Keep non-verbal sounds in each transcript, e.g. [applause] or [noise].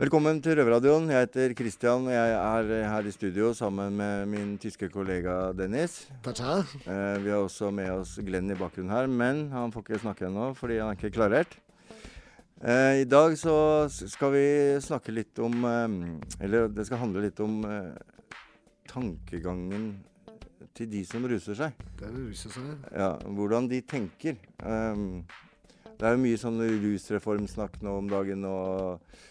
Velkommen til Røverradioen. Jeg heter Christian, og jeg er her i studio sammen med min tyske kollega Dennis. Eh, vi har også med oss Glenn i bakgrunnen her, men han får ikke snakke ennå fordi han er ikke klarert. Eh, I dag så skal vi snakke litt om eh, Eller det skal handle litt om eh, tankegangen til de som ruser seg. Det er det ruser seg. Ja, hvordan de tenker. Det er jo mye sånn rusreformsnakk nå om dagen, og eh,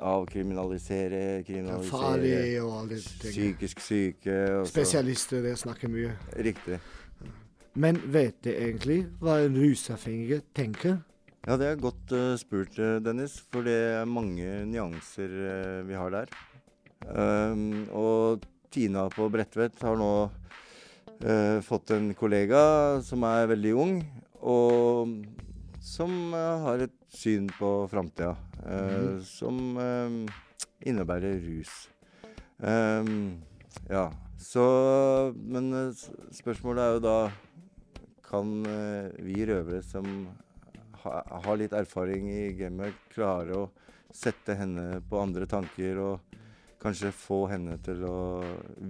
avkriminalisere, er kriminalisere og alle de tingene. Psykisk syke og Spesialister det snakker mye. Riktig. Men vet de egentlig hva en rusavhengig tenker? Ja, det er godt uh, spurt, eh, Dennis, for det er mange nyanser uh, vi har der. Um, og Tina på Bredtvet har nå uh, fått en kollega som er veldig ung, og som eh, har et syn på framtida mm. som eh, innebærer rus. Ja, så Men eh, spørsmålet er jo da Kan eh, vi røvere som ha, har litt erfaring i gamet, klare å sette henne på andre tanker og kanskje få henne til å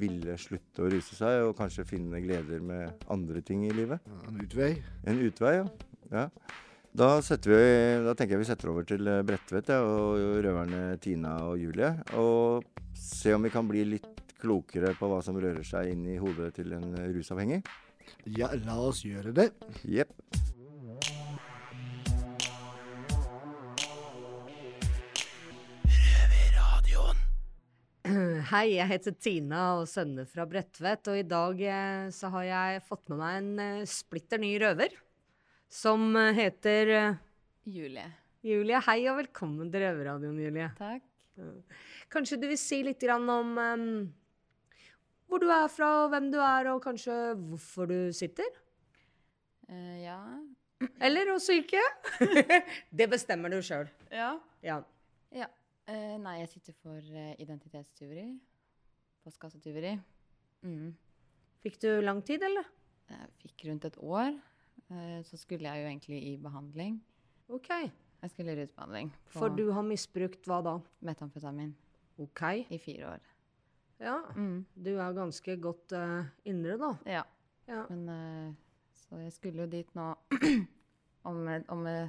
ville slutte å ruse seg, og kanskje finne gleder med andre ting i livet. En utvei? En utvei, ja. ja. Da, vi, da tenker jeg vi setter over til eh, Bredtvet ja, og røverne Tina og Julie. Og se om vi kan bli litt klokere på hva som rører seg inn i hodet til en rusavhengig. Ja, la oss gjøre det. Jepp. [clears throat] Hei, jeg heter Tina og sønner fra Bredtvet, og i dag eh, så har jeg fått med meg en eh, splitter ny røver. Som eh, heter eh, Julie. Julie. Hei og velkommen til Røverradioen, Julie. Takk. Kanskje du vil si litt grann om um, hvor du er fra, hvem du er, og kanskje hvorfor du sitter? Uh, ja. Eller også ikke? [laughs] det bestemmer du sjøl. Ja. Ja. ja. Uh, nei, jeg sitter for uh, identitetstyveri. Postkassetyveri. Mm. Fikk du lang tid, eller? Jeg fikk rundt et år. Eh, så skulle jeg jo egentlig i behandling. OK. Jeg skulle i rusbehandling på For du har misbrukt hva da? metamfetamin OK. i fire år. Ja. Mm. Du er ganske godt uh, indre, da. Ja. Ja. Men uh, Så jeg skulle jo dit nå [clears throat] om, om uh,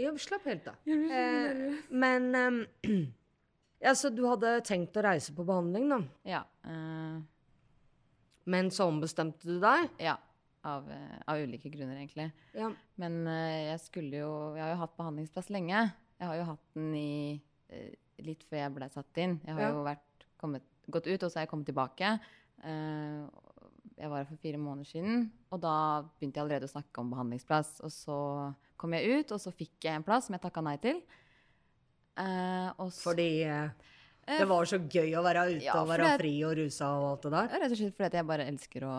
Ja, slapp helt av. Eh, men em, [clears throat] Ja, så du hadde tenkt å reise på behandling, da. Ja. eh, Men så ombestemte du deg? ja. Av, eh, av ulike grunner, egentlig. Ja. Men eh, jeg skulle jo Jeg har jo hatt behandlingsplass lenge. Jeg har jo hatt den i eh, litt før jeg ble satt inn. Jeg har Ja. jo vært, kommet, gått ut, og så har jeg kommet tilbake. Jeg var her for fire måneder siden, og da begynte jeg allerede å snakke om behandlingsplass. Og så kom jeg ut, og så fikk jeg en plass som jeg takka nei til. Eh, og så, Fordi det var så gøy å være ute ja, og være fri og rusa og alt det der. Rett og slett fordi jeg bare elsker å,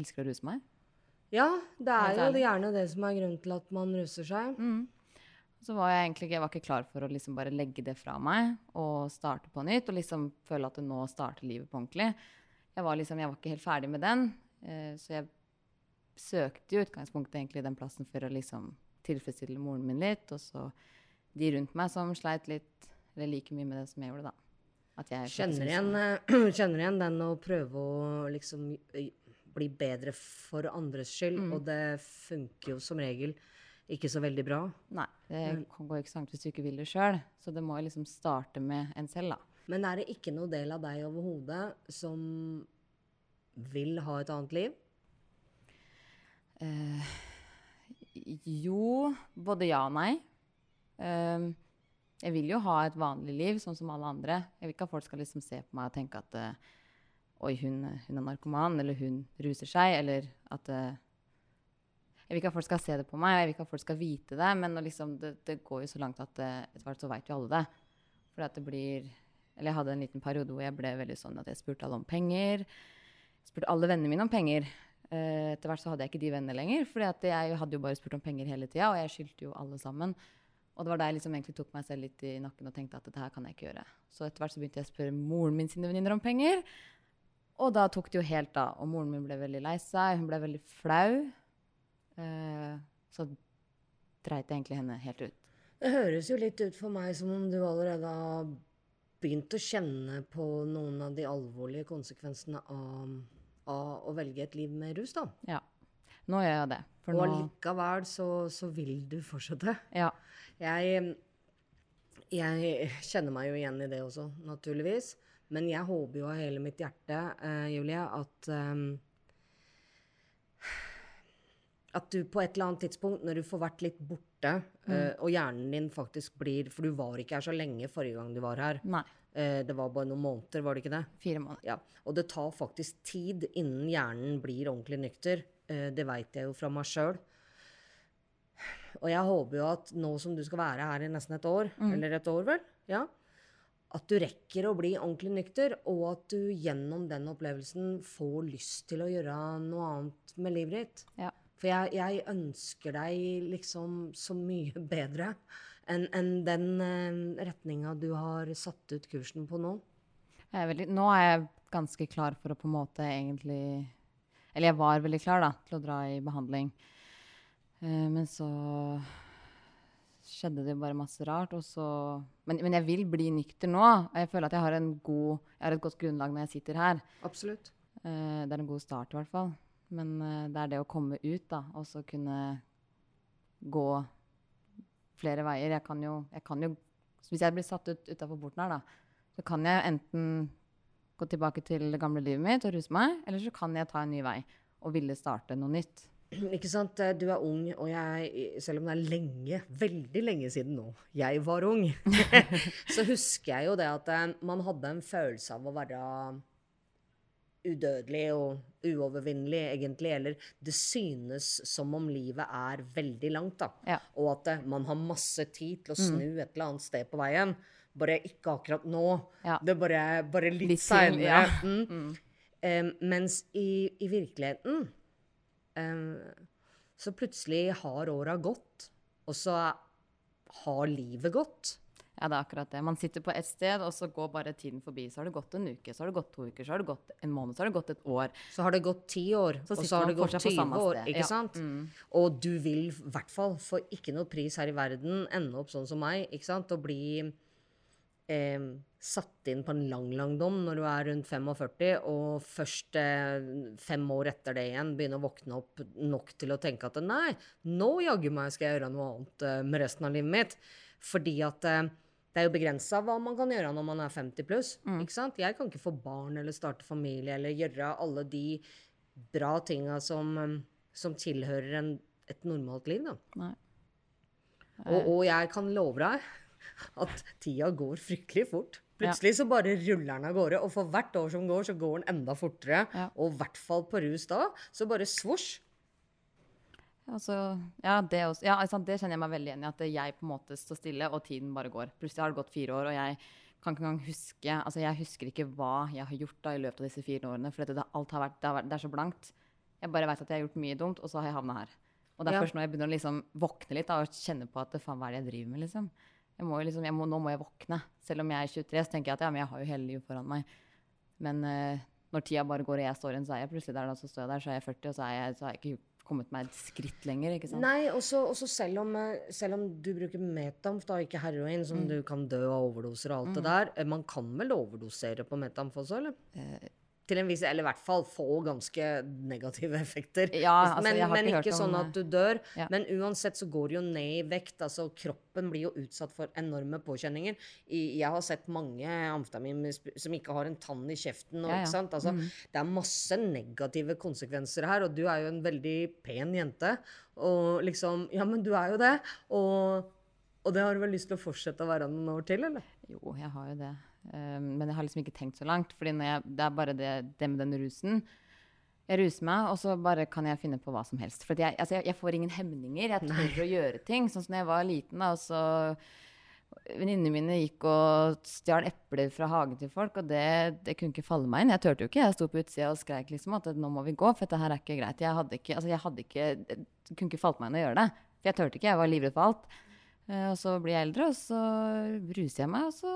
elsker å ruse meg. Ja, det er jo gjerne det som er grunnen til at man ruser seg. Mm. Så var jeg egentlig jeg var ikke klar for å liksom bare legge det fra meg og starte på nytt. Og liksom føle at det nå starter livet på ordentlig. Jeg var, liksom, jeg var ikke helt ferdig med den. Eh, så jeg søkte i utgangspunktet egentlig den plassen for å liksom tilfredsstille moren min litt. Og så de rundt meg som sleit litt, eller like mye med det som jeg gjorde, da. Kjenner igjen, eh, [clears throat] kjenner igjen den å prøve å liksom bli bedre for andres skyld, Mm. og det funker jo som regel ikke så veldig bra. Nei, det kan- går ikke så langt hvis du ikke vil det sjøl. Så det må liksom starte med en selv, da. Men er det ikke noe del av deg overhodet som vil ha et annet liv? Eh, jo, både ja og nei. Ehm, jeg vil jo ha et vanlig liv, sånn som alle andre. Jeg vil ikke at folk skal liksom se på meg og tenke at uh, Oi, hun, hun er narkoman, eller hun ruser seg, eller at uh, Jeg vil ikke at folk skal se det på meg, og jeg vil ikke at folk skal vite det, men liksom, det, det går jo så langt at uh, etter hvert så veit jo alle det. For at det blir Eller jeg hadde en liten periode hvor jeg ble veldig sånn at jeg spurte alle om penger. spurte alle vennene mine om penger. Etter hvert så hadde jeg ikke de vennene lenger, for jeg hadde jo bare spurt om penger hele tida, og jeg skyldte jo alle sammen. Og det var da jeg liksom egentlig tok meg selv litt i nakken og tenkte at dette her kan jeg ikke gjøre. Så etter hvert så begynte jeg å spørre moren min sine venninner om penger. Og da tok det jo helt av. Og moren min ble veldig lei seg. Hun ble veldig flau. Eh, så dreit jeg egentlig henne helt ut. Det høres jo litt ut for meg som om du allerede har begynt å kjenne på noen av de alvorlige konsekvensene av, av å velge et liv med rus, da. Ja. Nå gjør jeg det. For Og nå allikevel så, så vil du fortsette. Ja. Jeg, jeg kjenner meg jo igjen i det også, naturligvis. Men jeg håper jo av hele mitt hjerte, uh, Julie, at um, At du på et eller annet tidspunkt, når du får vært litt borte, eh, og hjernen din faktisk blir For du var ikke her så lenge forrige gang du var her. Nei. Uh, det var bare noen måneder, var det ikke det? Fire måneder. Ja, og det tar faktisk tid innen hjernen blir ordentlig nykter. Uh, det veit jeg jo fra meg sjøl. Og jeg håper jo at nå som du skal være her i nesten et år, eller et år vel, ja, at du rekker å bli ordentlig nykter, og at du gjennom den opplevelsen får lyst til å gjøre noe annet med livet ditt. Ja. For jeg, jeg ønsker deg liksom så mye [laughs] bedre enn en den eh, retninga du har satt ut kursen på nå. Er veldig, nå er jeg ganske klar for å på en måte egentlig Eller jeg var veldig klar da, til å dra i behandling. Eh, men så skjedde det bare masse rart. Så, men, men jeg vil bli nykter nå. Og jeg føler at jeg har, en god, jeg har et godt grunnlag når jeg sitter her. Absolutt. Eh, det er en god start, i hvert fall. Men eh, det er det å komme ut, da, og så kunne gå flere veier. Jeg kan jo, jeg kan jo Hvis jeg blir satt ut utafor porten her, da, så kan jeg enten gå tilbake til det gamle livet mitt og ruse meg, eller så kan jeg ta en ny vei og ville starte noe nytt. Ikke sant? Eh, Du er ung, og jeg, selv om det er lenge, veldig lenge siden nå, jeg var ung, [laughs] så husker jeg jo det at eh, man hadde en følelse av å være udødelig og uovervinnelig, egentlig. Eller det synes som om livet er veldig langt, da. Ja. Og at eh, man har masse tid til å snu et eller annet sted på veien. Bare ikke akkurat nå. Ja. Det er bare, bare litt, Litt seinere. ja. Mm. Em, mens i, i virkeligheten så plutselig har åra gått, og så har livet gått. Ja, det er akkurat det. Man sitter på ett sted, og så går bare tiden forbi. Så har det gått en uke, så har det gått to uker, så har det gått en måned, så har det gått et år. Så har det gått ti år, Så og så har det gått fortsatt på 20 samme år. Ikke Ja. sant? Mm. Og du vil i hvert fall for ikke noe pris her i verden ende opp sånn som meg, ikke sant? Og bli eh, satt inn på en lang, lang dom når du er rundt 45, og først eh, fem år etter det igjen begynner å våkne opp nok til å tenke at nei, nå jaggu meg skal jeg gjøre noe annet eh, med resten av livet mitt. Fordi at eh, det er jo begrensa hva man kan gjøre når man er 50 pluss. Ikke sant? Jeg kan ikke få barn eller starte familie eller gjøre alle de bra tinga som, eh, som tilhører en, et normalt liv. Da. Nei. Og, og jeg kan love deg at tida går fryktelig fort. Plutselig så bare ruller den av gårde, og for hvert år som går, så går den enda fortere. Ja. Og i hvert fall på rus da, så bare svosj. Altså, ja, det, også, ja altså, det kjenner jeg meg veldig igjen i. At jeg på en måte står stille, og tiden bare går. Plutselig har det gått fire år, og jeg kan ikke engang huske altså Jeg husker ikke hva jeg har gjort da i løpet av disse fire årene. For det, alt har vært, det, har vært, det er så blankt. Jeg bare veit at jeg har gjort mye dumt, og så har jeg havna her. Og det er Ja. først når jeg begynner å liksom våkne litt da, og kjenne på at faen, hva er det jeg driver med, liksom. Jeg må liksom, jeg må, nå må jeg våkne. Selv om jeg er 23, så tenker jeg at ja, men jeg har jo hele livet foran meg. Men uh, når tida bare går og jeg står igjen, så er jeg plutselig der, da, så står jeg der, så er jeg 40, og så, er jeg, så har jeg ikke kommet meg et skritt lenger. ikke sant? Nei, også, også selv, om, eh, selv om du bruker metamf, da, ikke heroin, som du kan dø av overdoser og alt det der. eh, Man kan vel overdosere på metamf også, eller? Til en viss, eller i hvert fall få ganske negative [laughs] effekter. Ja, altså, men har men ikke ikke, sånn at du dør. ja. Men uansett så går det jo ned i vekt. altså Kroppen blir jo utsatt for enorme påkjenninger. Jeg har sett mange amfetamin som ikke har en tann i kjeften. Og, Ja. Ikke? Altså, Det er masse negative konsekvenser her, og du er jo en veldig pen jente. Og liksom Ja, men du er jo det. Og, og det har du vel lyst til å fortsette å være noen år til, eller? Jo, jeg har jo det. Um, men jeg har liksom ikke tenkt så langt. fordi jeg, det er bare det, det med den rusen. Jeg ruser meg, og så bare kan jeg finne på hva som helst. For jeg, altså jeg får ingen hemninger. Jeg tør å gjøre ting. Sånn som da jeg var liten, da, og så Venninnene mine gikk og stjal epler fra hagen til folk, og det, det kunne ikke falle meg inn. Jeg turte jo ikke. Jeg sto på utsida og skreik liksom at nå må vi gå, for dette her er ikke greit. Jeg hadde ikke, altså jeg hadde ikke, det kunne ikke falt meg inn å gjøre det. For jeg turte ikke, jeg var livredd for alt. Eh, og så blir jeg eldre, og så ruser jeg meg, og så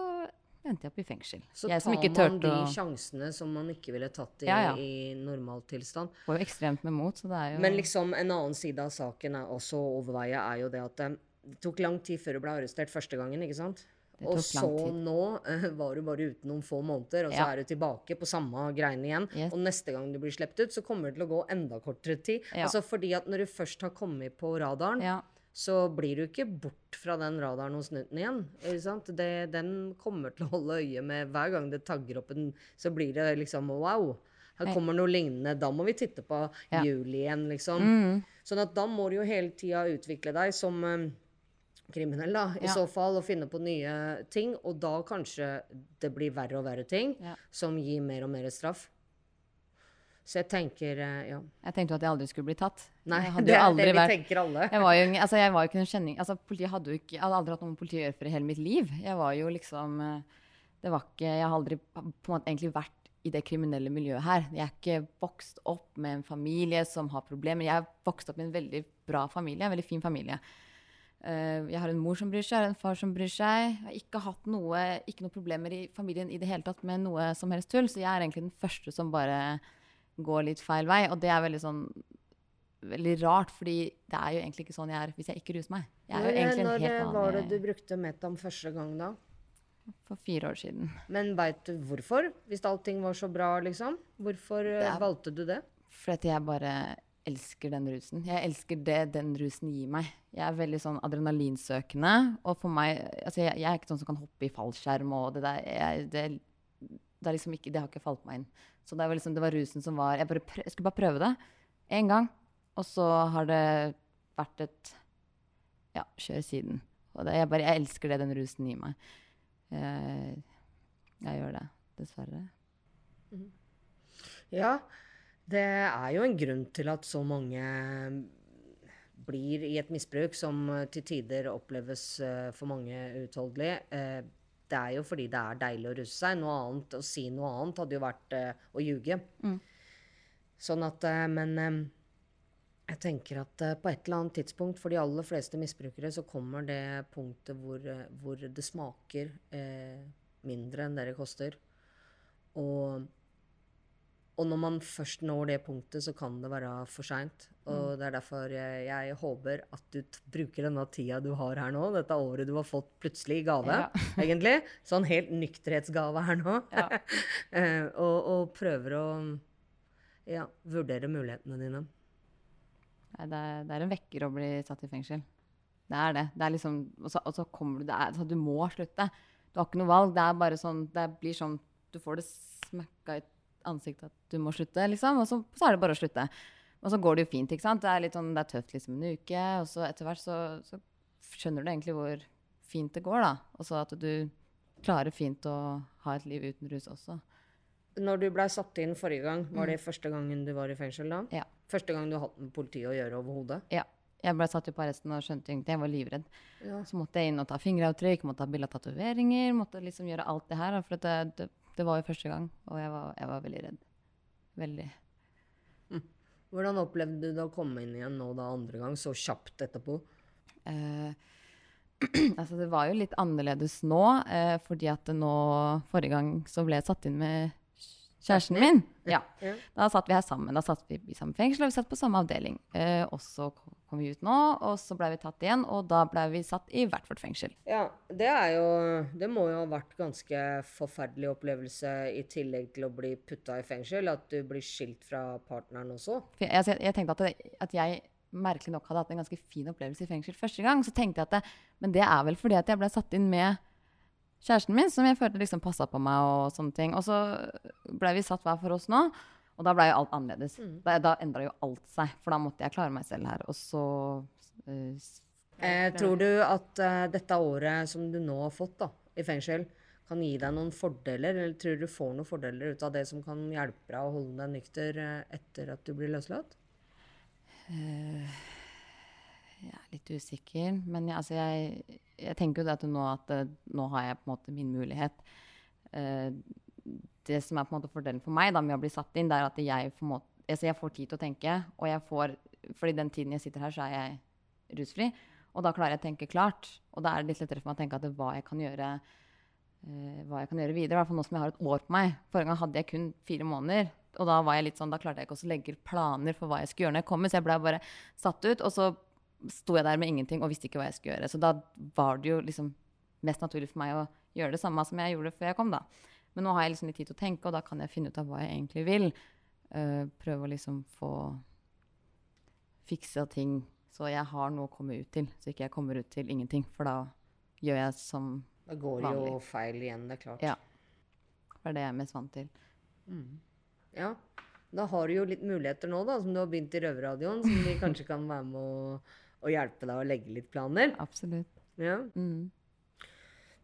endte jeg opp i fengsel. Så jeg tar man de og... sjansene som man ikke ville tatt i, Ja, ja. i normaltilstand. Får jo ekstremt med mot, så det er jo Men liksom en annen side av saken er også å overveie, er jo det at eh, det tok lang tid før du ble arrestert første gangen, ikke sant? Og så nå uh, var du bare ute noen få måneder, og så Ja. er du tilbake på samme greiene igjen. Yes. Og neste gang du blir sluppet ut, så kommer det til å gå enda kortere tid. Altså fordi at når du først har kommet på radaren, Ja. Så blir du ikke bort fra den radaren hos Newton igjen. Det, den kommer til å holde øye med hver gang det tagger opp en Så blir det liksom wow. Her kommer noe lignende. Da må vi titte på Ja. juli igjen, liksom. Mm. Sånn at da må du jo hele tida utvikle deg som eh, kriminell, da, i Ja. så fall, og finne på nye ting. Og da kanskje det blir verre og verre ting Ja. som gir mer og mer straff. Så jeg tenker eh, Ja. Jeg tenkte jo at jeg aldri skulle bli tatt. Nei, det er det vi vært tenker alle. jeg var jo, altså, jeg var jo ikke noen kjenning altså, politiet hadde jo ikke, Jeg hadde aldri hatt noe med politiet å gjøre for i hele mitt liv. Jeg var jo liksom eh, Det var ikke Jeg har aldri på en måte egentlig vært i det kriminelle miljøet her. Jeg er ikke vokst opp med en familie som har problemer. Jeg er vokst opp i en veldig bra familie, en veldig fin familie. Eh, jeg har en mor som bryr seg, jeg har en far som bryr seg. Jeg har ikke hatt noe, ikke noe problemer i familien i det hele tatt med noe som helst tull, så jeg er egentlig den første som bare går litt feil vei. Og det er veldig sånn veldig rart, fordi det er jo egentlig ikke sånn jeg er hvis jeg ikke ruser meg. Jeg er jo Når, når helt var det du brukte Metam første gang, da? For fire år siden. Men veit du hvorfor? Hvis allting var så bra, liksom? Hvorfor eh, er- valgte du det? Fordi jeg bare elsker den rusen. Jeg elsker det den rusen gir meg. Jeg er veldig sånn adrenalinsøkende. Og for meg Altså, jeg, jeg er ikke sånn som kan hoppe i fallskjerm og det der. Jeg, det, det liksom ikke Det har ikke falt meg inn. Så det var liksom Det var rusen som var Jeg, prøv, jeg skulle bare prøve det én gang. Og så har det vært et Ja, kjør siden. Og jeg bare Jeg elsker det den rusen gir meg. Jeg, jeg gjør det, dessverre. Ja, det er jo en grunn til at så mange blir i et misbruk som eh, til tider oppleves eh, for mange uutholdelig. Det er jo fordi det er deilig å russe seg. Noe annet, Å si noe annet hadde jo vært uh, å ljuge. Sånn at uh, Men eh, jeg tenker at uh, på et eller annet tidspunkt for de aller fleste misbrukere så kommer det punktet hvor, hvor det smaker mindre enn det det koster. Og og når man først når det punktet, så kan det være for seint. Og det er derfor jeg, jeg håper at du bruker denne tida du har her nå, dette året du har fått plutselig i gave, Ja. [laughs] egentlig. Sånn helt nykterhetsgave her nå. Ja. [laughs] Eh, og, og prøver å ja, vurdere mulighetene dine. Nei, det, er, det er en vekker å bli satt i fengsel. Det er det. det er liksom, og, så, og så kommer du det er, så Du må slutte. Du har ikke noe valg. Det er bare sånn Det blir sånn Du får det smakka i ansiktet at du må slutte, liksom. Og så, så er det bare å slutte. Og så går det jo fint, ikke sant. Det er litt sånn, det er tøft liksom en uke, og så etter hvert så, så skjønner du egentlig hvor fint det går, da. Og så at du klarer fint å ha et liv uten rus også. Når du blei satt inn forrige gang, var det første gangen du var i fengsel da? Ja. Første gang du har hatt med politiet å gjøre overhodet? Ja. Jeg ble satt jo på arresten og skjønte egentlig jeg var livredd. Ja. Så måtte jeg inn og ta fingeravtrykk, måtte ha bilde av tatoveringer, måtte liksom gjøre alt det her. For det, det, det var jo første gang, og jeg var, jeg var veldig redd. Veldig. Hvordan opplevde du å komme inn igjen nå da andre gang, så kjapt etterpå? Eh, [clears throat] altså det var jo litt annerledes nå, eh, fordi at nå Forrige gang så ble jeg satt inn med kjæresten min. Ja. Ja. Da satt vi her sammen. Da satt vi i samme fengsel, og vi satt på samme avdeling. Eh, og så kom vi ut nå, og så ble vi tatt igjen, og da ble vi satt i hvert vårt fengsel. Ja, det er jo Det må jo ha vært ganske forferdelig opplevelse i tillegg til å bli putta i fengsel, at du blir skilt fra partneren også. Jeg, altså, jeg, jeg tenkte at, det, at jeg merkelig nok hadde hatt en ganske fin opplevelse i fengsel første gang. Så tenkte jeg at det, men det er vel fordi at jeg ble satt inn med kjæresten min, som jeg følte liksom passa på meg og sånne ting. Og så ble vi satt hver for oss nå, og da ble jo alt annerledes. Da, da endra jo alt seg, for da måtte jeg klare meg selv her. Og så uh, Eh, tror du at uh, dette året som du nå har fått da, i fengsel, kan gi deg noen fordeler, eller tror du får noen fordeler ut av det som kan hjelpe deg å holde deg nykter uh, etter at du blir løslatt? Jeg er litt usikker, men jeg, altså jeg, jeg tenker jo det at nå, at nå har jeg på en måte min mulighet. Eh, det som er på en måte fordelen for meg da, med å bli satt inn, det er at jeg, måte, altså jeg får tid til å tenke. Og jeg får, fordi den tiden jeg sitter her, så er jeg rusfri. Og da klarer jeg å tenke klart. Og da er det litt lettere for meg å tenke at det, hva, jeg kan gjøre, uh, hva jeg kan gjøre videre. I hvert fall nå som jeg har et år på meg. Forrige gang hadde jeg kun fire måneder. Og da var jeg litt sånn, da klarte jeg ikke å legge planer for hva jeg skulle gjøre når jeg kommer. Så jeg ble bare satt ut. Og så sto jeg der med ingenting og visste ikke hva jeg skulle gjøre. Så da var det jo liksom mest naturlig for meg å gjøre det samme som jeg gjorde før jeg kom, da. Men nå har jeg liksom litt tid til å tenke, og da kan jeg finne ut av hva jeg egentlig vil. Uh, prøve å liksom få fiksa ting så jeg har noe å komme ut til, så ikke jeg kommer ut til ingenting. For da gjør jeg som Da går det jo feil igjen, det er klart. Ja. Det er det jeg er mest vant til. Ja. Da har du jo litt muligheter nå, da, som du har begynt i Røverradioen, som de kanskje kan være med å, å hjelpe deg å legge litt planer. Absolutt. Ja. Mm.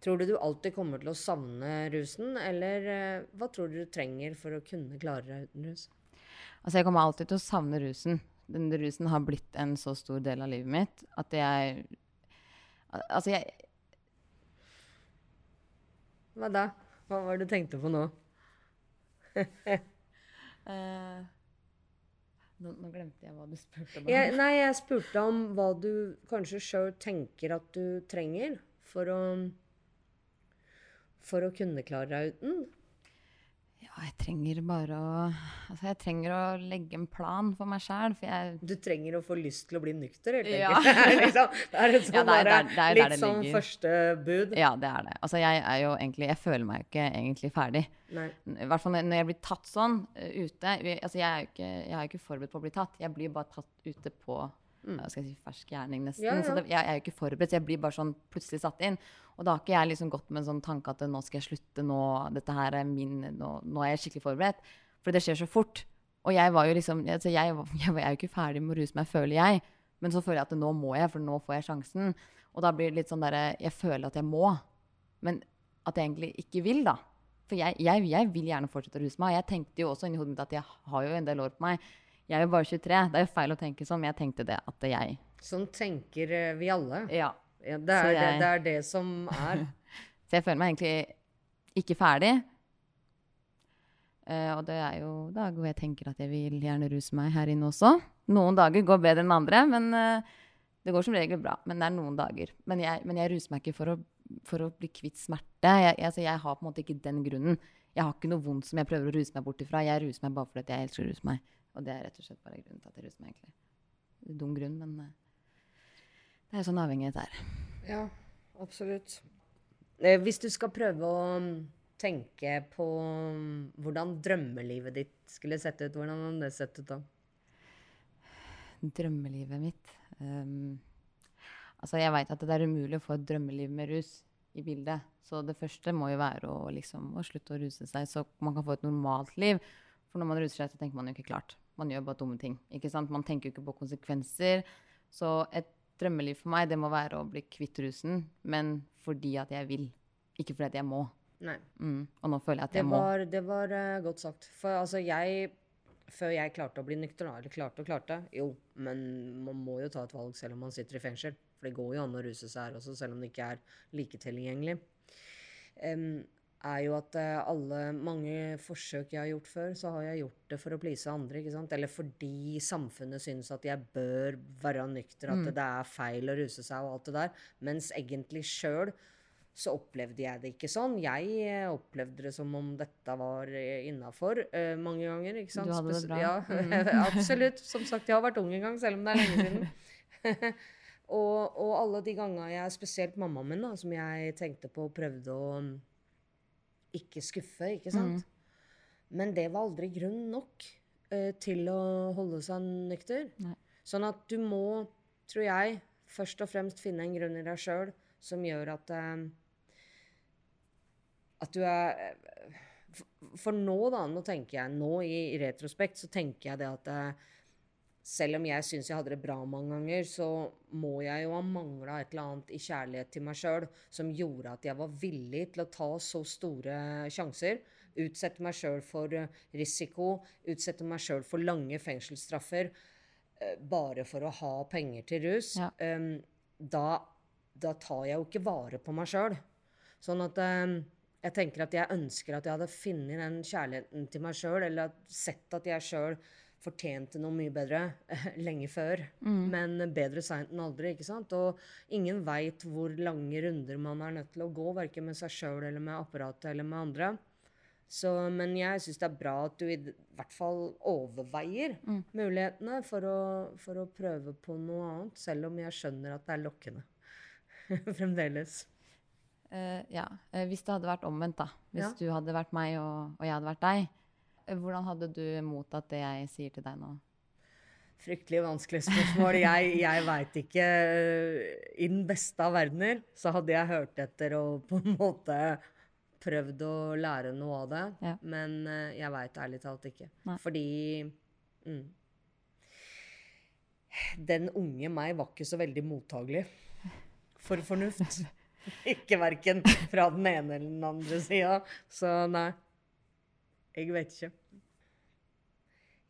Tror du du alltid kommer til å savne rusen, eller eh, hva tror du du trenger for å kunne klare deg uten rus? Altså, jeg kommer alltid til å savne rusen. Den rusen har blitt en så stor del av livet mitt at jeg Altså, jeg Hva da? Hva var det du tenkte på nå? uh... [laughs] nå, nå glemte jeg hva du spurte om. Jeg, nei, jeg spurte om hva du kanskje sjøl tenker at du trenger for å For å kunne klare deg uten. Ja, jeg trenger bare å Altså, jeg trenger å legge en plan for meg sjæl, for jeg Du trenger å få lyst til å bli nykter, helt Ja. enkelt. [laughs] Det er liksom, det er sånn Ja, det er- det er- det er litt sånn første bud. Ja, det er det. Altså, jeg er jo egentlig Jeg føler meg jo ikke egentlig ferdig. Nei. I hvert fall når når jeg blir tatt sånn eh, ute altså jeg, er jo ikke, jeg er ikke forberedt på å bli tatt. Jeg blir bare tatt ute på hva skal jeg si, fersk gjerning, nesten. Ja, ja. Så det, jeg, jeg er jo ikke forberedt. så Jeg blir bare sånn plutselig satt inn. Og da har ikke jeg liksom gått med en sånn tanke at nå skal jeg slutte, nå, dette her er min, nå, nå er jeg skikkelig forberedt. For det skjer så fort. Og jeg var jo liksom altså jeg, jeg, [laughs] jeg er jo ikke ferdig med å ruse meg, føler jeg. Men så føler jeg at nå må jeg, for nå får jeg sjansen. Og da blir det litt sånn derre Jeg føler at jeg må, men at jeg egentlig ikke vil, da. For jeg, jeg, jeg vil gjerne fortsette å ruse meg. Jeg tenkte jo også inni hodet mitt at jeg har jo en del år på meg. Jeg er jo bare 23. Det er jo feil å tenke sånn, men jeg tenkte det at jeg Sånn tenker eh, vi alle. Ja. Ja, det, er, det, jeg- det er det som er. [laughs] Så jeg føler meg egentlig ikke ferdig. Uh, og det er jo dager hvor jeg tenker at jeg vil gjerne ruse meg her inne også. Noen dager går bedre enn andre, men uh, det går som regel bra. Men det er noen dager. Men jeg, men jeg ruser meg ikke for å, for å bli kvitt smerte. Jeg, altså, jeg har på en måte ikke den grunnen. Jeg har ikke noe vondt som jeg prøver å ruse meg bort ifra. Jeg ruser meg bare fordi jeg elsker å ruse meg. Og det er rett og slett bare grunnen til at jeg ruser meg, egentlig. Det er Dum grunn, men eh, det er sånn avhengighet er. Ja, absolutt. Eh, Hvis du skal prøve å mm, tenke på mm, hvordan drømmelivet ditt skulle sett ut, hvordan hadde det sett ut da? Drømmelivet mitt um, Altså, jeg veit at det er umulig å få et drømmeliv med rus i bildet. Så det første må jo være å, liksom, å slutte å ruse seg, så man kan få et normalt liv. For når man ruser seg, så tenker man jo ikke klart. Man gjør bare dumme ting. ikke sant? Man tenker jo ikke på konsekvenser. Så et drømmeliv for meg, det må være å bli kvitt rusen, men fordi at jeg vil. Ikke fordi at jeg må. Nei. Mm. Og nå føler jeg at Det jeg må. var, det var uh, godt sagt. For altså, jeg Før jeg klarte å bli nykter, da, eller klarte og klarte Jo, men man må jo ta et valg selv om man sitter i fengsel. For det går jo an å ruse seg her også, selv om det ikke er like tilgjengelig. Em, er jo at eh, alle mange forsøk jeg har gjort før, så har jeg gjort det for å please andre. ikke sant? Eller fordi samfunnet syns at jeg bør være nykter, at det er feil å ruse seg og alt det der. Mens egentlig sjøl så opplevde jeg det ikke sånn. Jeg eh, opplevde det som om dette var innafor uh, mange ganger. ikke sant? Du hadde det bra. bra. [laughs] Mm. Ja, absolutt. Som sagt, jeg har vært ung en gang, selv om det er lenge siden. [laughs] [laughs] og, og alle de gangene jeg, spesielt mammaen min, da, som jeg tenkte på og prøvde å mm, ikke skuffe, ikke sant? Men det var aldri grunn nok eh, til å holde seg nykter. Nei. Sånn at du må, tror jeg, først og fremst finne en grunn i deg sjøl som gjør at eh, At du er eh, for, for nå, da, nå tenker jeg nå i, i retrospekt, så tenker jeg det at eh, selv om jeg syns jeg hadde det bra mange ganger, så må jeg jo ha mangla et eller annet i kjærlighet til meg sjøl som gjorde at jeg var villig til å ta så store sjanser. Utsette meg sjøl for eh, risiko, utsette meg sjøl for lange fengselsstraffer. eh, bare for å ha penger til rus, Ja. da, da tar jeg jo ikke vare på meg sjøl. Sånn at jeg tenker at jeg ønsker at jeg hadde funnet den kjærligheten til meg sjøl, eller sett at jeg sjøl fortjente noe mye bedre [laughs] lenge før. Men bedre seint enn aldri, ikke sant? Og ingen veit hvor lange runder man er nødt til å gå, verken med seg sjøl eller med apparatet eller med andre. Så, men jeg syns det er bra at du i hvert fall overveier mulighetene for å, for å prøve på noe annet, selv om jeg skjønner at det er lokkende. [laughs] Fremdeles. Uh, ja. Eh, hvis det hadde vært omvendt, da. Hvis Ja. du hadde vært meg og, og jeg hadde vært deg. Hvordan hadde du mottatt det jeg sier til deg nå? Fryktelig vanskelig spørsmål. Jeg, jeg veit ikke. I den beste av verdener så hadde jeg hørt etter og på en måte prøvd å lære noe av det. Ja. Men eh, jeg veit ærlig talt ikke. Nei. Fordi mm, Den unge meg var ikke så veldig mottagelig for fornuft. [laughs] ikke verken fra den ene eller den andre sida. Så nei. Jeg vet ikke.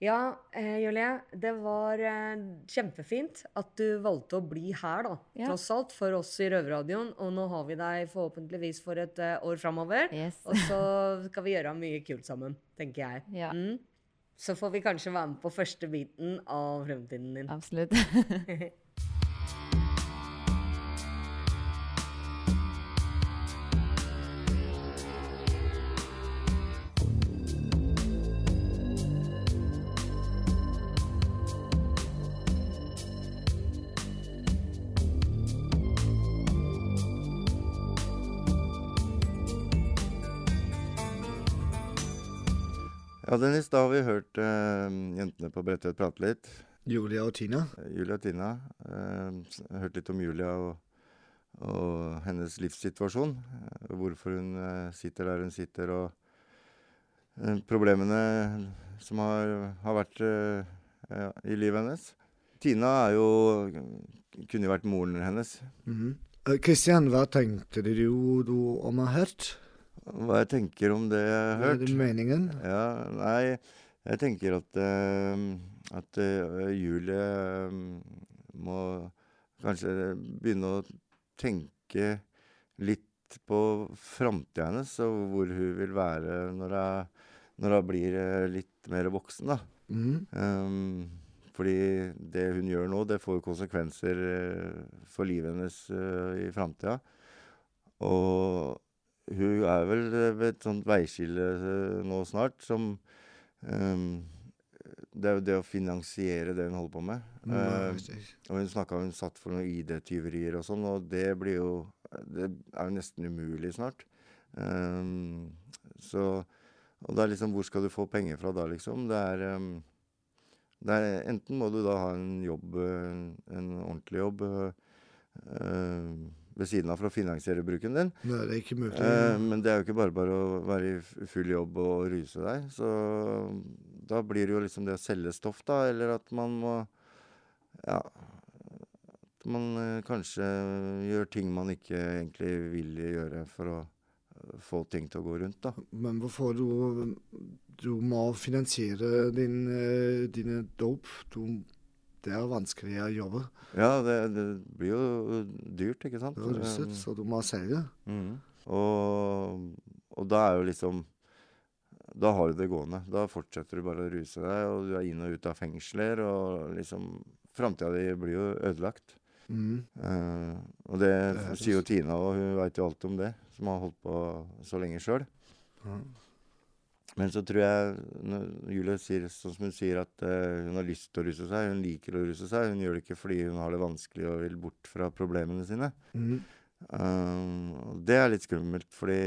Ja, eh, Julie. Det var eh, kjempefint at du valgte å bli her, da. Ja. Tross alt, for oss i Røverradioen. Og nå har vi deg forhåpentligvis for et eh, år framover. Yes. Og så skal vi gjøre mye kult sammen, tenker jeg. Ja. Mm. Så får vi kanskje være med på første biten av fremtiden din. Absolutt. [laughs] Ja, Dennis, da har vi hørt uh, jentene på Bredtvet prate litt. Julia og Tina. Eh, Julia og Tina. Uh, hørt litt om Julia og, og hennes livssituasjon. Uh, hvorfor hun sitter der hun sitter, og problemene som har, har vært ja, i livet hennes. Tina er jo kunne jo vært moren hennes. Mm -hmm. Christian, hva tenkte du du om å ha hørt? Hva jeg tenker om det jeg har er hørt? det meningen? Ja, nei, jeg tenker at, uh, at uh, Julie uh, må kanskje begynne å tenke litt på framtida hennes, og hvor hun vil være når hun, når hun blir litt mer voksen, da. Mm. Um, fordi det hun gjør nå, det får konsekvenser for livet hennes i framtida. Og hun er vel eh, ved et sånt veiskille eh, nå snart som um, Det er jo det å finansiere det hun holder på med. Mm, uh, og hun snakka hun satt for noen ID-tyverier og sånn, og det blir jo Det er jo nesten umulig snart. Um, så Og da liksom Hvor skal du få penger fra da, liksom? Det er, um, det er Enten må du da ha en jobb, en, en ordentlig jobb, uh, ved siden av for å finansiere bruken din. Nei, det er ikke mulig. Eh, men det er jo ikke bare bare å være i full jobb og ruse deg. Så da blir det jo liksom det å selge stoff, da, eller at man må Ja. At man eh, kanskje gjør ting man ikke egentlig vil gjøre for å få ting til å gå rundt, da. Men hvorfor du, du må finansiere din, eh, dine dope? Du, det er vanskelige jobber. Ja, det, det blir jo dyrt, ikke sant? Det er russet, Um, så du må selge. Mm. Og, og da er jo liksom Da har du det gående. Da fortsetter du bare å ruse deg, og du er inn og ut av fengsler, og liksom Framtida di blir jo ødelagt. Mm. Uh, og det det sier jo Tina, og hun veit jo alt om det, som har holdt på så lenge sjøl. Men så tror jeg, når Julie sier sånn som hun sier, at uh, hun har lyst til å ruse seg, hun liker å ruse seg, hun gjør det ikke fordi hun har det vanskelig og vil bort fra problemene sine. Mm. Um, det er litt skummelt, fordi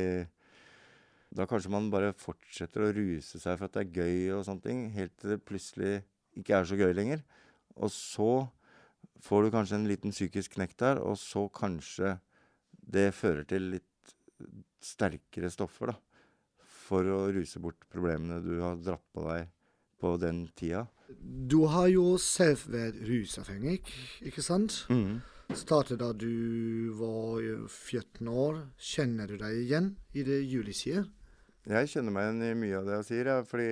da kanskje man bare fortsetter å ruse seg for at det er gøy og sånne ting, helt til det plutselig ikke er så gøy lenger. Og så får du kanskje en liten psykisk knekk der, og så kanskje det fører til litt sterkere stoffer, da. For å ruse bort problemene du har dratt på deg på den tida. Du har jo selv vært rusavhengig, ikke sant? Mm. Startet da du var eh, 14 år. Kjenner du deg igjen i det Julie sier? Jeg kjenner meg igjen i mye av det jeg sier, ja, fordi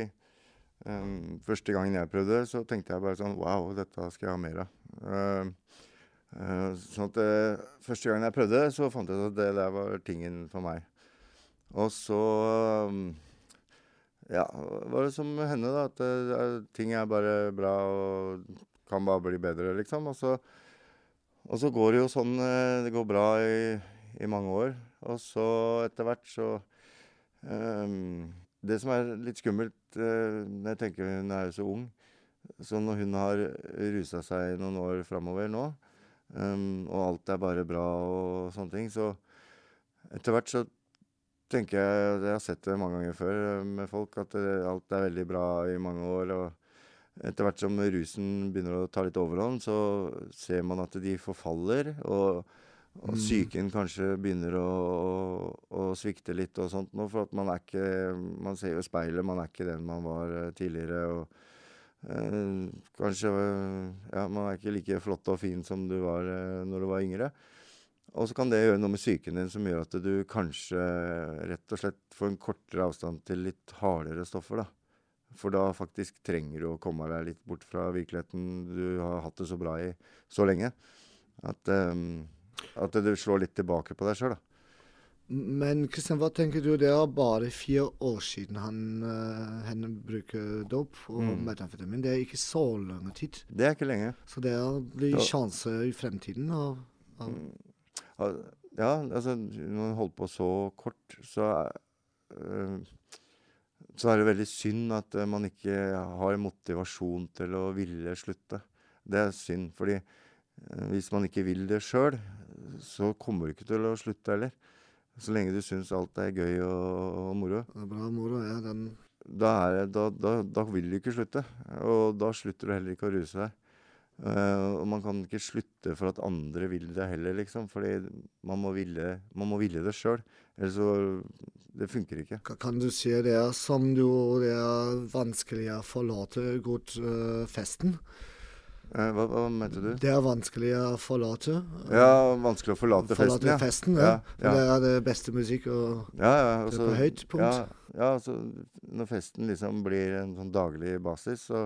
Um, første gangen jeg prøvde, så tenkte jeg bare sånn Wow, dette skal jeg ha mer av. Uh, uh, sånn at uh, Første gangen jeg prøvde, så fant jeg ut at det der var tingen for meg. Og så um, Ja, var det som henne, da. At det, ting er bare bra og kan bare bli bedre, liksom. Og så, og så går det jo sånn Det går bra i, i mange år. Og så etter hvert så um, det som er litt skummelt uh, når jeg tenker hun er jo så ung Så når hun har rusa seg noen år framover nå, um, og alt er bare bra og sånne ting, så etter hvert så tenker jeg Jeg har sett det mange ganger før eh, med folk, at det, alt er veldig bra i mange år. og etter hvert som rusen begynner å ta litt overhånd, så ser man at de forfaller. og og psyken kanskje begynner å, å, å, svikte litt og sånt nå, for at man er ikke Man ser jo speilet, man er ikke den man var uh, tidligere. og øh, Kanskje øh, Ja, man er ikke like flott og fin som du var når du var yngre. Og så kan det gjøre noe med psyken din som gjør at du kanskje rett og slett får en kortere avstand til litt hardere stoffer, da. For da faktisk trenger du å komme deg litt bort fra virkeligheten du har hatt det så bra i så lenge. At um, at du slår litt tilbake på deg sjøl, da. Men Kristian, hva tenker du? Det er bare fire år siden han uh, henne bruker dop og mm. metamfetamin. Det er ikke så lang tid. Det er ikke lenge. Så det blir ja. sjanser i fremtiden Og, av Ja, altså når man holder på så kort, så uh, så er det veldig synd at uh, man ikke har motivasjon til å ville slutte. Det er synd, fordi hvis man ikke vil det sjøl, så kommer du ikke til å slutte heller. Så lenge du syns alt er gøy og, og moro. Det er bra moro, ja. Den da, er, da, da, da, vil du ikke slutte. Og da slutter du heller ikke å ruse deg. Uh, og man kan ikke slutte for at andre vil det heller, liksom. Fordi man må ville, man må ville det sjøl. Ellers så Det funker ikke. Kan du si det er som du Det er vanskelig å forlate godt uh, festen? Uh, hva, hva, mente du? Det er vanskelig å forlate. Ja, vanskelig å forlate, forlate festen. festen ja. ja, ja. Det er det beste musikk, og ja, ja, også, det er på høyt punkt. Ja, ja altså, når festen liksom blir en sånn daglig basis, så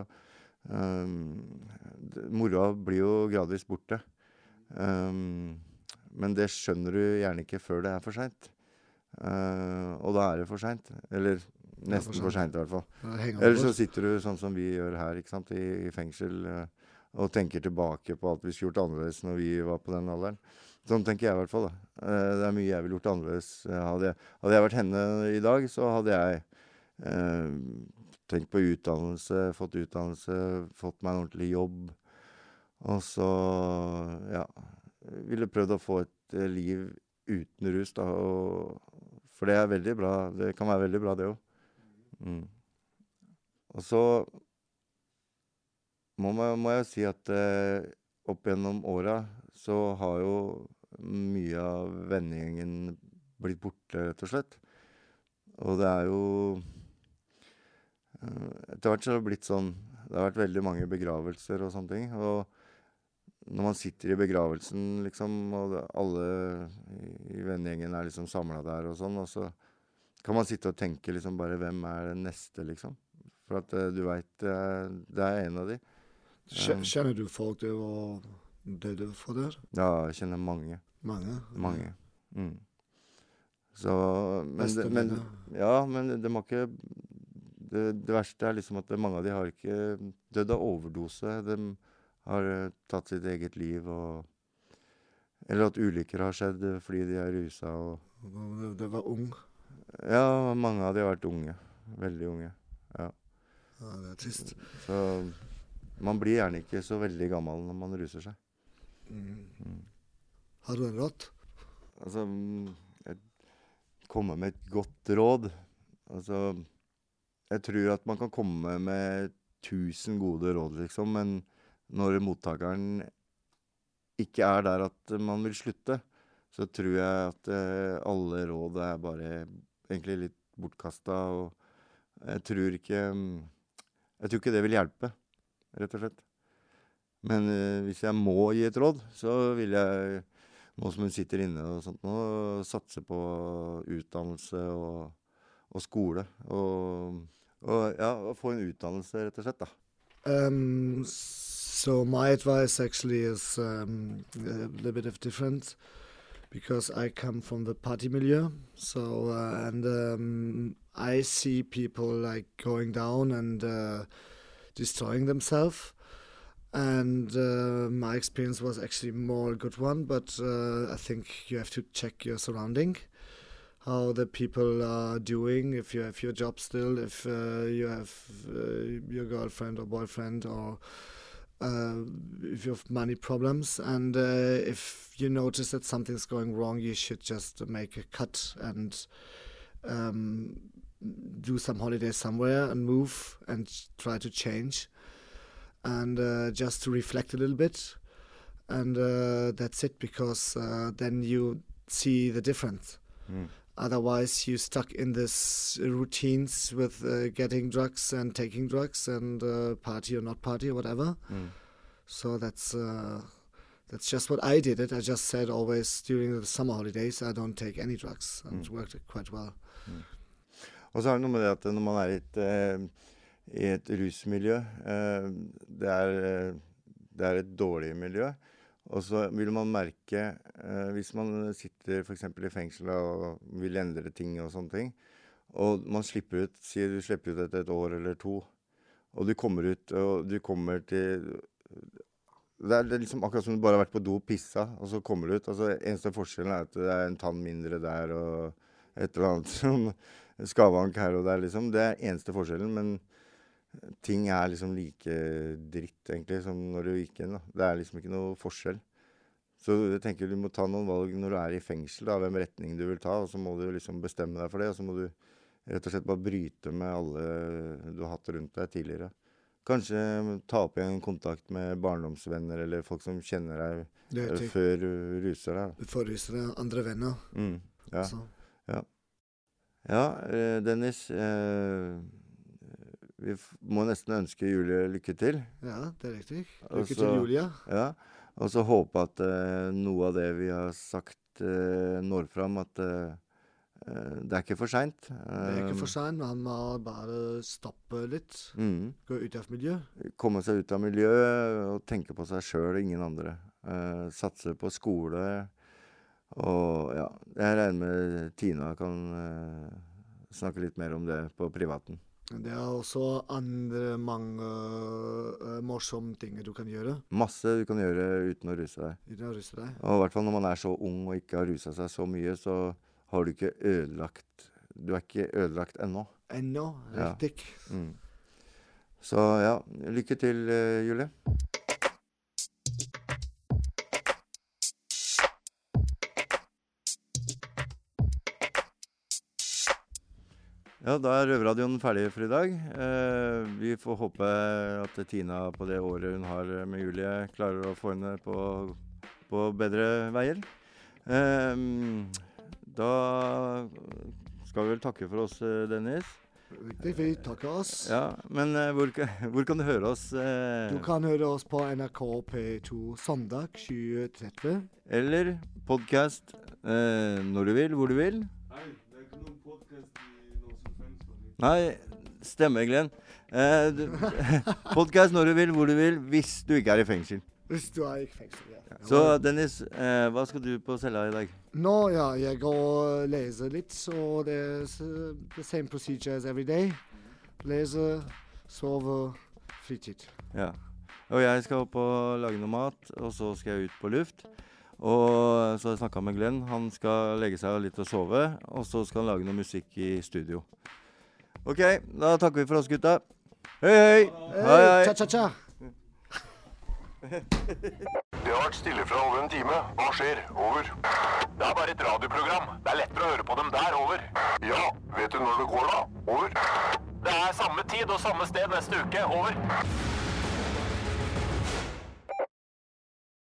Moroa blir jo gradvis borte. Um, men det skjønner du gjerne ikke før det er for seint. Uh, og da er det for seint. Eller nesten for seint, i hvert fall. Eller så sitter du sånn som vi gjør her, ikke sant, i, i fengsel. Uh, og tenker tilbake på alt vi skulle gjort annerledes når vi var på den alderen. Sånn tenker jeg i hvert fall. da. Eh, det er mye jeg ville gjort annerledes. Eh, hadde jeg, hadde jeg, vært henne i dag, så hadde jeg eh, tenkt på utdannelse, fått utdannelse, fått meg en ordentlig jobb. Og så, ja Ville prøvd å få et eh, liv uten rus, da. Og, for det er veldig bra. Det kan være veldig bra, det òg. Mm. Og så må, må jeg si at eh, opp gjennom åra så har jo mye av vennegjengen blitt borte, rett og slett. Og det er jo Etter hvert så har det blitt sånn Det har vært veldig mange begravelser og sånne ting. Og når man sitter i begravelsen, liksom, og alle i, vennegjengen er liksom samla der og sånn, og så kan man sitte og tenke liksom bare Hvem er den neste, liksom? For at uh, du veit det, er en av de. Kjenner du folk du var døde for der? Ja, jeg kjenner mange. Mange? Mange. Mm. Så men, men, Ja, men det må ikke det, det, verste er liksom at mange av de har ikke dødd av overdose. De har eh, tatt sitt eget liv og Eller at ulykker har skjedd fordi de er rusa og Det var ung? Ja, mange av de har vært unge. Veldig unge. Ja. ja det er trist. Så man blir gjerne ikke så veldig gammel når man ruser seg. Mm. Mm. Har du en råd? Altså jeg Komme med et godt råd. Altså Jeg tror at man kan komme med tusen gode råd, liksom, men når mottakeren ikke er der at man vil slutte, så tror jeg at eh, alle råd er bare egentlig litt bortkasta. Og jeg tror ikke Jeg tror ikke det vil hjelpe rett og slett. Men uh, hvis jeg må gi et råd, så vil jeg, nå som hun sitter inne og sånt nå, satse på utdannelse og, og skole. Og Og ja, få en utdannelse, rett og slett. da. Um, so my advice actually is um, a little bit of different because I come from the party milieu. So uh, and um, I see people like going down and uh, destroying themselves. And uh, my experience was actually more a good one, but uh, I think you have to check your surrounding, how the people are doing, if you have your job still, if uh, you have uh, your girlfriend or boyfriend, or uh, if you have money problems. And uh, if you notice that something's going wrong, you should just make a cut and um, do some holiday somewhere and move and try to change and uh, just to reflect a little bit. And uh, that's it, because then you see the difference. Mm. Otherwise, you're stuck in this routines with uh, getting drugs and taking drugs and uh, party or not party or whatever. Mm. So that's uh, that's just what I did. It. I just said always during the summer holidays I don't take any drugs, and it worked quite well. Og så er det noe med det at når man er i et, eh, i et rusmiljø eh, det, er, eh, det er et dårlig miljø. Og så vil man merke eh, Hvis man sitter f.eks. i fengsel og vil endre ting og sånne ting, og man slipper ut Sier du slipper ut etter et år eller to, og du kommer ut og du kommer til det er, liksom akkurat som du bare har vært på do og pissa, og så kommer du ut. altså Eneste forskjellen er at det er en tann mindre der og et eller annet [laughs] som skavank her og der, liksom. Det er eneste forskjellen. Men ting er liksom like dritt, egentlig, som når du gikk inn. da. Det er liksom ikke noe forskjell. Så jeg tenker du må ta noen valg når du er i fengsel, da, hvem retning du vil ta. Og så må du liksom bestemme deg for det. Og så må du rett og slett bare bryte med alle du har hatt rundt deg tidligere. Kanskje ta opp igjen kontakt med barndomsvenner eller folk som kjenner deg eh, før du ruser deg. Forruser deg andre venner. Mm, ja. ja. Ja, eh, Dennis. Eh, vi må nesten ønske Julie lykke til. Ja, det er riktig. Lykke også, til, Julia. Ja, Og så håpe at uh, noe av det vi har sagt, uh, når fram. At eh, det er ikke for seint. Det er ikke for seint, man må bare stoppe litt. Mm. Gå ut av miljøet. Komme seg ut av miljøet og tenke på seg sjøl og ingen andre. Satse på skole. Og ja, jeg regner med Tina kan snakke litt mer om det på privaten. Det er også andre mange uh, morsomme ting du kan gjøre Masse du kan gjøre uten å ruse deg. uten å ruse deg. Og i hvert fall når man er så ung og ikke har rusa seg så mye, så har du ikke ødelagt Du er ikke ødelagt ennå. Ennå. Ja. Riktig. Mm. Så ja, lykke til, eh, Julie. Ja, da er Røverradioen ferdig for i dag. Eh, vi får håpe at Tina på det året hun har med Julie, klarer å få henne på, på bedre veier. Eh, da skal vi vel takke for oss, eh, Dennis. Riktig. Vi takker oss. Ja, men eh, hvor, [laughs] hvor kan du høre oss? eh, Du kan høre oss på NRK P2 søndag 2030. Eller podkast eh, når du vil, hvor du vil. Nei, stemmer, Glenn. Eh, [laughs] podkast når du vil, hvor du vil, hvis du ikke er i fengsel. Hvis du er i fengsel. Ja. Så Dennis, eh, hva skal du på cella i dag? Nå, ja, jeg går og leser litt, så det er s- the same procedure as every day. Lese, sove, fritid. Ja. Og jeg skal opp og lage noe mat, og så skal jeg ut på luft. Og så har jeg snakka med Glenn. Han skal legge seg litt og sove. Og så skal han lage noe musikk i studio. OK, da takker vi for oss, gutta. Hei, hei. Hei, hei. Cha-cha-cha. [laughs] Det har vært stille fra over en time. Hva skjer? Over. Det er bare et radioprogram. Det er lettere å høre på dem der. Over. Ja, vet du når det går da? Over. Det er samme tid og samme sted neste uke. Over.